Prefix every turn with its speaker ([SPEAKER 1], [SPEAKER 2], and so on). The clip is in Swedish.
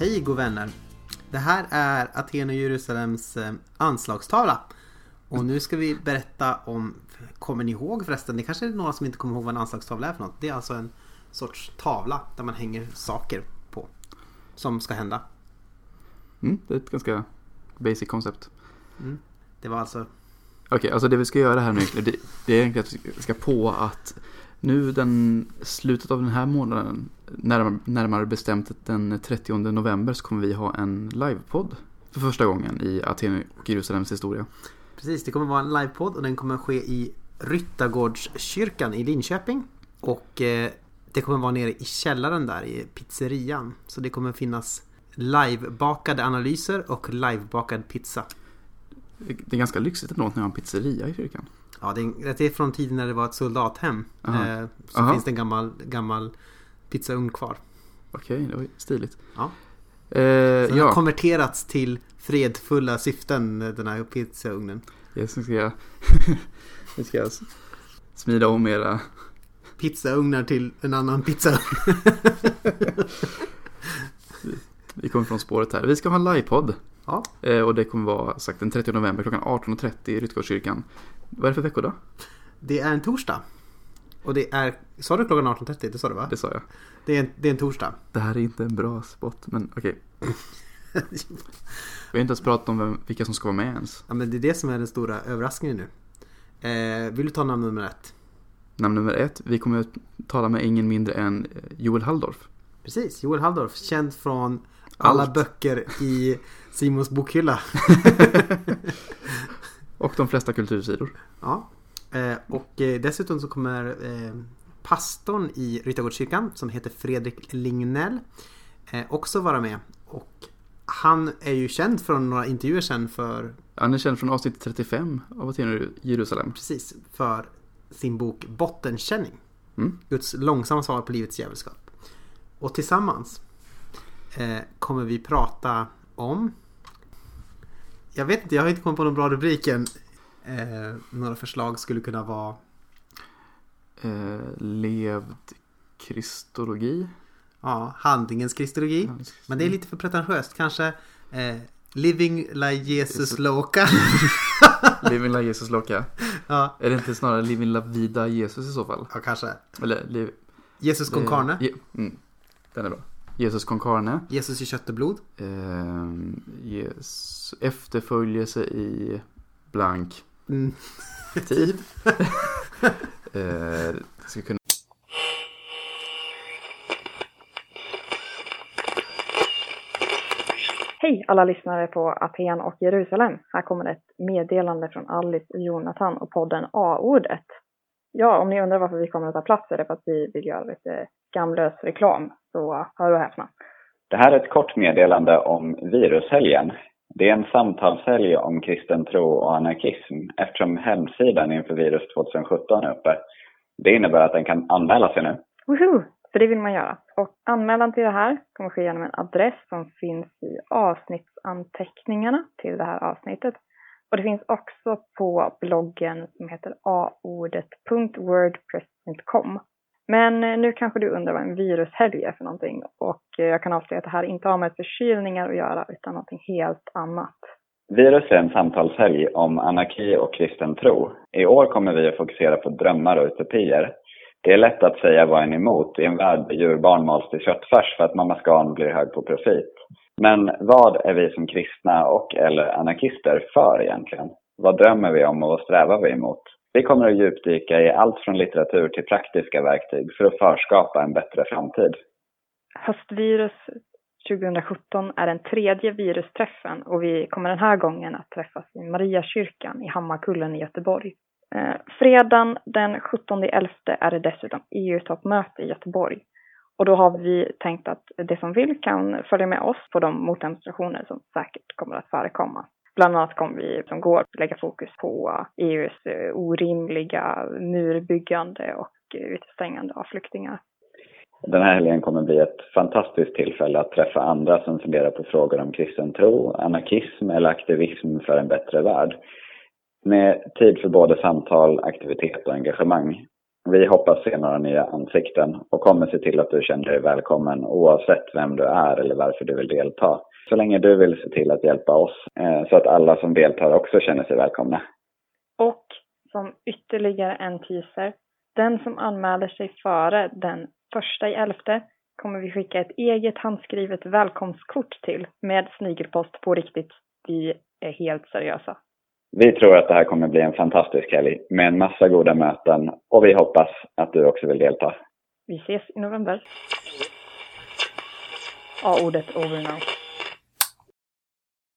[SPEAKER 1] Hej god vänner! Det här är Aten och Jerusalems eh, anslagstavla. Och nu ska vi berätta om, kommer ni ihåg förresten, det kanske är några som inte kommer ihåg vad en anslagstavla är för något. Det är alltså en sorts tavla där man hänger saker på. Som ska hända.
[SPEAKER 2] Mm, det är ett ganska basic koncept.
[SPEAKER 1] Det var alltså,
[SPEAKER 2] Okej, alltså det vi ska göra här nu det, det är egentligen att vi ska på att nu den slutet av den här månaden, närmare, närmare bestämt den 30 november, så kommer vi ha en livepodd för första gången i Aten och Jerusalems historia.
[SPEAKER 1] precis det kommer vara en livepodd och den kommer ske i Ryttargårdskyrkan i Linköping. Och eh, det kommer vara nere i källaren där i pizzerian. Så det kommer finnas livebakade analyser och livebakad pizza.
[SPEAKER 2] Det är ganska lyxigt ändå att ni har en pizzeria i kyrkan.
[SPEAKER 1] Ja, det är, det är från tiden när det var ett soldathem. Eh, så
[SPEAKER 2] Aha.
[SPEAKER 1] finns det en gammal, gammal pizzaugn kvar.
[SPEAKER 2] Okej, det var stiligt.
[SPEAKER 1] Ja.
[SPEAKER 2] Eh,
[SPEAKER 1] Så Den har konverterats till fredfulla syften, den här pizzaugnen.
[SPEAKER 2] jag ska, jag ska s- smida om era
[SPEAKER 1] Pizzaugnar till en annan pizzaugn.
[SPEAKER 2] Vi kommer från spåret här. Vi ska ha en livepodd.
[SPEAKER 1] Ja.
[SPEAKER 2] Eh, och det kommer vara sagt den 30 november klockan 18.30 i Rytgårdskyrkan. Vad är det för veckodag?
[SPEAKER 1] Det är en torsdag. Och det är, sa du klockan 18.30? Det sa du va?
[SPEAKER 2] Det sa jag.
[SPEAKER 1] Det är en, det är en torsdag.
[SPEAKER 2] Det här är inte en bra spot, men okej. Vi har inte ens pratat om vem, vilka som ska vara med ens.
[SPEAKER 1] ja, men det är det som är den stora överraskningen nu. Eh, vill du ta namn nummer ett?
[SPEAKER 2] Namn nummer ett, vi kommer att tala med ingen mindre än eh, Joel Halldorf.
[SPEAKER 1] Precis, Joel Halldorf. Känd från alla
[SPEAKER 2] Allt.
[SPEAKER 1] böcker i Simons bokhylla.
[SPEAKER 2] Och de flesta kultursidor.
[SPEAKER 1] Ja. Eh, och eh, dessutom så kommer eh, pastorn i Ryttargårdskyrkan som heter Fredrik Lignell också vara med. Och han är ju känd från några intervjuer sen för,
[SPEAKER 2] Han är känd från avsnitt 35 av Aten Jerusalem.
[SPEAKER 1] precis, för sin bok Bottenkänning.
[SPEAKER 2] Mm.
[SPEAKER 1] Guds långsamma svar på livets djävulskap. Och tillsammans eh, kommer vi prata om Jag vet inte, jag har inte kommit på någon bra rubrik än. Eh, några förslag skulle kunna vara
[SPEAKER 2] Eh, levd kristologi.
[SPEAKER 1] Ja, handlingens kristologi. Men det är lite för pretentiöst. Kanske eh, Living like Jesus Loka.
[SPEAKER 2] Living la Jesus loca.
[SPEAKER 1] ja,
[SPEAKER 2] Är det inte snarare Living la vida Jesus i så fall?
[SPEAKER 1] ja, kanske.
[SPEAKER 2] Eller liv...
[SPEAKER 1] Jesus con carne.
[SPEAKER 2] Mm, den är bra. Jesus con carne.
[SPEAKER 1] Jesus i kött och blod.
[SPEAKER 2] Eh, yes, efterföljelse i blank
[SPEAKER 1] Mm.
[SPEAKER 2] tid. eh, ska kunna...
[SPEAKER 3] Hej alla lyssnare på Aten och Jerusalem. Här kommer ett meddelande från Alice och Jonathan och podden A-ordet. Ja, om ni undrar varför vi kommer att ta plats är det för att vi vill göra lite skamlös reklam. Så hör och häpna.
[SPEAKER 4] Det här är ett kort meddelande om virushelgen. Det är en samtalshelg om kristen tro och anarkism eftersom hemsidan inför Virus 2017 är uppe. Det innebär att den kan anmäla sig nu.
[SPEAKER 3] Woho! För det vill man göra. Och anmälan till det här kommer ske genom en adress som finns i avsnittsanteckningarna till det här avsnittet. Och det finns också på bloggen som heter aordet.wordpress.com. Men eh, nu kanske du undrar vad en virushelg är för någonting och eh, jag kan avslöja att det här inte har med förkylningar att göra utan någonting helt annat.
[SPEAKER 4] Virus är en samtalshelg om anarki och kristen tro. I år kommer vi att fokusera på drömmar och utopier. Det är lätt att säga vad en är emot i en värld där djurbarn mals till köttfärs för att mamma Scan blir hög på profit. Men vad är vi som kristna och eller anarkister för egentligen? Vad drömmer vi om och vad strävar vi emot? Vi kommer att djupdyka i allt från litteratur till praktiska verktyg för att förskapa en bättre framtid.
[SPEAKER 3] Höstvirus 2017 är den tredje virusträffen och vi kommer den här gången att träffas i Mariakyrkan i Hammarkullen i Göteborg. Eh, fredagen den 17 11 är det dessutom EU-toppmöte i Göteborg. Och då har vi tänkt att det som vill kan följa med oss på de motdemonstrationer som säkert kommer att förekomma. Bland annat kommer vi som går lägga fokus på EUs eh, orimliga murbyggande och utestängande av flyktingar.
[SPEAKER 4] Den här helgen kommer bli ett fantastiskt tillfälle att träffa andra som funderar på frågor om kristen tro, anarkism eller aktivism för en bättre värld. Med tid för både samtal, aktivitet och engagemang. Vi hoppas se några nya ansikten och kommer se till att du känner dig välkommen oavsett vem du är eller varför du vill delta. Så länge du vill se till att hjälpa oss eh, så att alla som deltar också känner sig välkomna.
[SPEAKER 3] Och som ytterligare en teaser, den som anmäler sig före den första i elfte kommer vi skicka ett eget handskrivet välkomstkort till med snigelpost på riktigt. Vi är helt seriösa.
[SPEAKER 4] Vi tror att det här kommer bli en fantastisk helg med en massa goda möten och vi hoppas att du också vill delta.
[SPEAKER 3] Vi ses i november. A-ordet over now.